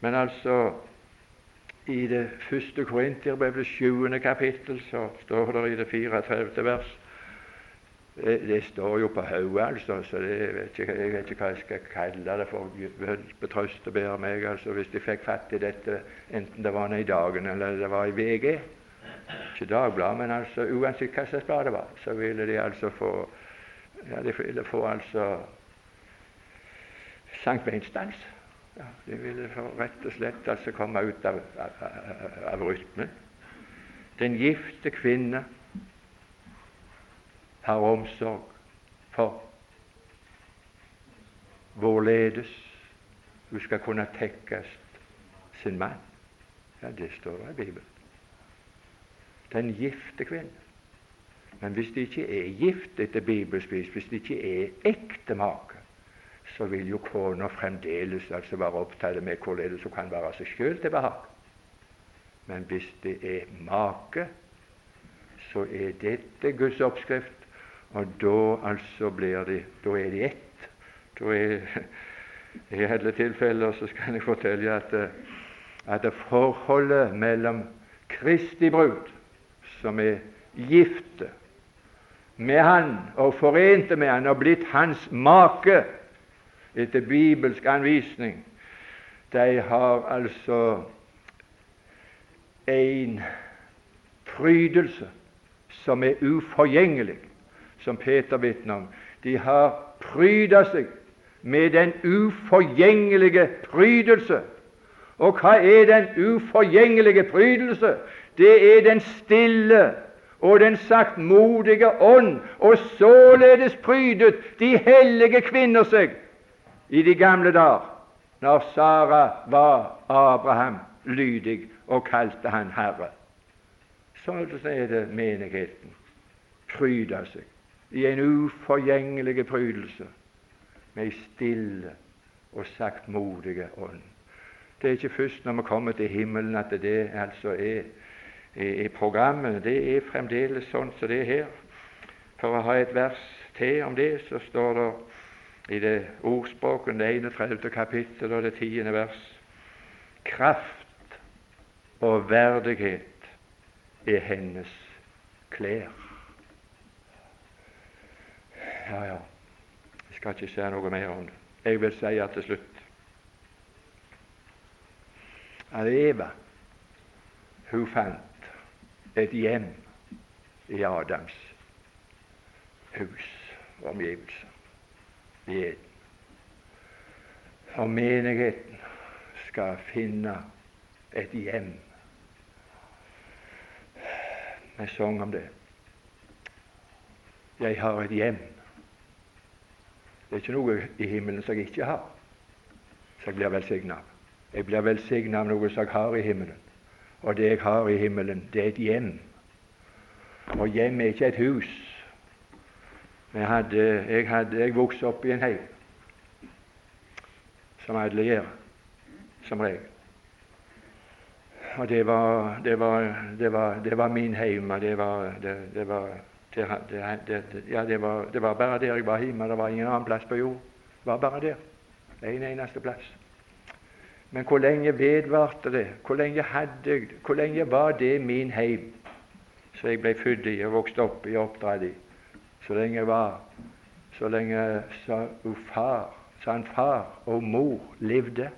Men altså i det første Korinterbrev, det sjuende kapittel, så står det i det 34. vers det, det står jo på hodet, altså, så det, jeg, vet ikke, jeg vet ikke hva jeg skal kalle det for. Betrøst og bedre meg altså, hvis de fikk fatt i dette, enten det var i Dagen eller det var i VG. Ikke Dagbladet, men altså, uansett hva slags blad det var, så ville de altså få ja, de ville få altså sanktheinsdans. Ja, de ville rett og slett altså komme ut av, av, av rytmen. Den gifte kvinne har omsorg for hvorledes hun skal kunne tekkes sin mann. Ja, det står i Bibelen. Den gifte kvinne. Men hvis de ikke er gift etter bibelspis, hvis de ikke er ekte make, så vil jo kona fremdeles altså være opptatt med hvorledes hun kan være seg sjøl til behag. Men hvis det er make, så er dette Guds oppskrift, og da altså blir de da er de ett. Da er, [LAUGHS] I alle tilfeller så skal jeg fortelle at, at det forholdet mellom Kristi brud, som er gifte med Han og forente med Han og blitt hans make, etter bibelsk anvisning, de har altså en prydelse som er uforgjengelig, som Peter vitner om. De har pryda seg med den uforgjengelige prydelse. Og hva er den uforgjengelige prydelse? Det er den stille og den saktmodige ånd, og således prydet de hellige kvinner seg i de gamle dager, når Sara var Abraham lydig og kalte han Herre. Sånn er det menigheten pryder seg i en uforgjengelig prydelse med ei stille og saktmodige ånd. Det er ikke først når vi kommer til himmelen at det altså er i programmet. Det er fremdeles sånn som det er her. For å ha et vers til om det, så står det i det ordspråket, det 31. kapittel og det 10. vers. Kraft og verdighet er hennes klær. Ja, ja, jeg skal ikke si noe mer om det. Jeg vil si til slutt at Eva hun fant et hjem i Adams hus og omgivelser i Og menigheten skal finne et hjem. Vi sang om det. Jeg har et hjem. Det er ikke noe i himmelen som jeg ikke har, som jeg blir velsigna av. Jeg blir velsigna av noe som jeg har i himmelen. Og det jeg har i himmelen, det er et hjem. Og hjem er ikke et hus. Jeg, hadde, jeg, hadde, jeg vokste opp i en heim, som alle gjør, som regel. Og det var, det var, det var, det var min heim. og Det var, det, var ja, det, var, det var bare der jeg var hjemme. Det var ingen annen plass på jord. Det var bare der. En eneste plass. Men hvor lenge vedvarte det? Hvor lenge, hadde, hvor lenge var det min heim, som jeg ble født i og vokste opp i og oppdratt i? så lenge jeg var Så lenge sa far, sa han far og mor levde,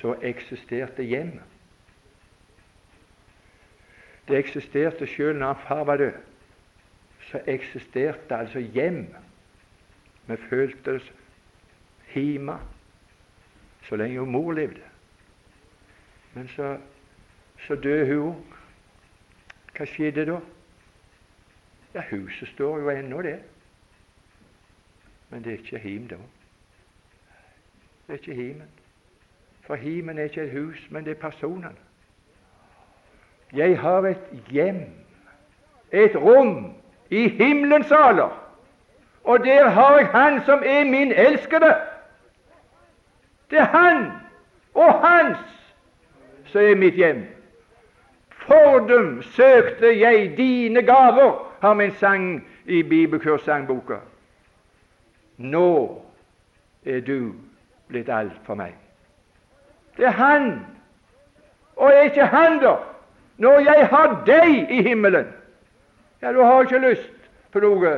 så eksisterte hjemmet. Det eksisterte selv når han far var død. Så eksisterte altså hjem. Vi følte oss hjemme så lenge jo mor levde. Men så, så døde hun òg. Hva skjedde da? Ja, huset står jo ennå, det. Men det er ikke hjem da. Det er ikke himen. For himen er ikke et hus, men det er personene. Jeg har et hjem, et rom, i himmelens saler, og der har jeg Han som er min elskede. Det er Han og Hans som er mitt hjem. For dem søkte jeg dine gaver, har vi en sang i bibelkurssangboka. Nå er du blitt alt for meg. Det er Han, og er ikke Han der? Når jeg har deg i himmelen, ja, du har ikke lyst på noe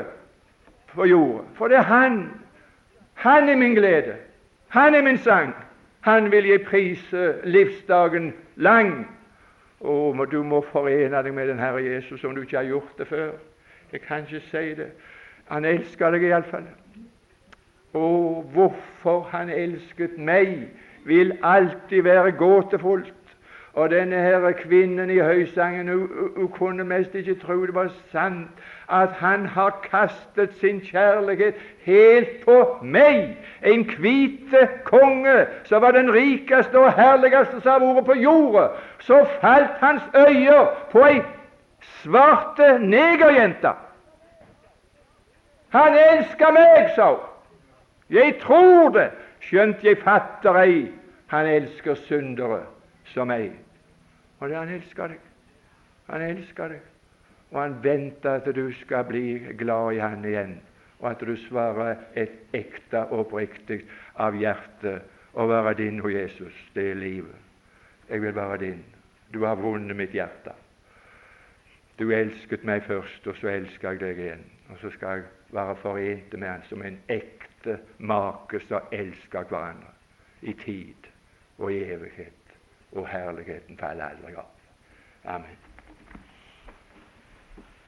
på jorda, for det er Han. Han er min glede. Han er min sang. Han vil jeg prise livsdagen lang. Og du må forene deg med den Herre Jesus om du ikke har gjort det før. Jeg kan ikke si det. Han elsker deg iallfall. Og hvorfor han elsket meg, vil alltid være gåtefullt. Og denne her kvinnen i høysangen hun, hun kunne mest ikke tro det var sant at han har kastet sin kjærlighet helt på meg, en hvite konge som var den rikeste og herligste som har vært på jorda. Så falt hans øyne på ei svarte negerjente. Han elsker meg, sa hun. Jeg tror det, skjønt jeg fatter ei. Han elsker syndere som meg. Og det han elsker deg. Han elsker deg. Og han venter at du skal bli glad i han igjen, og at du svarer et ekte og oppriktig av hjertet å være din og Jesus. Det er livet. Jeg vil være din. Du har vunnet mitt hjerte. Du elsket meg først, og så elsker jeg deg igjen. Og så skal jeg være forent med Han som en ekte make som elsker hverandre i tid og i evighet. Og herligheten faller aldri av. Amen.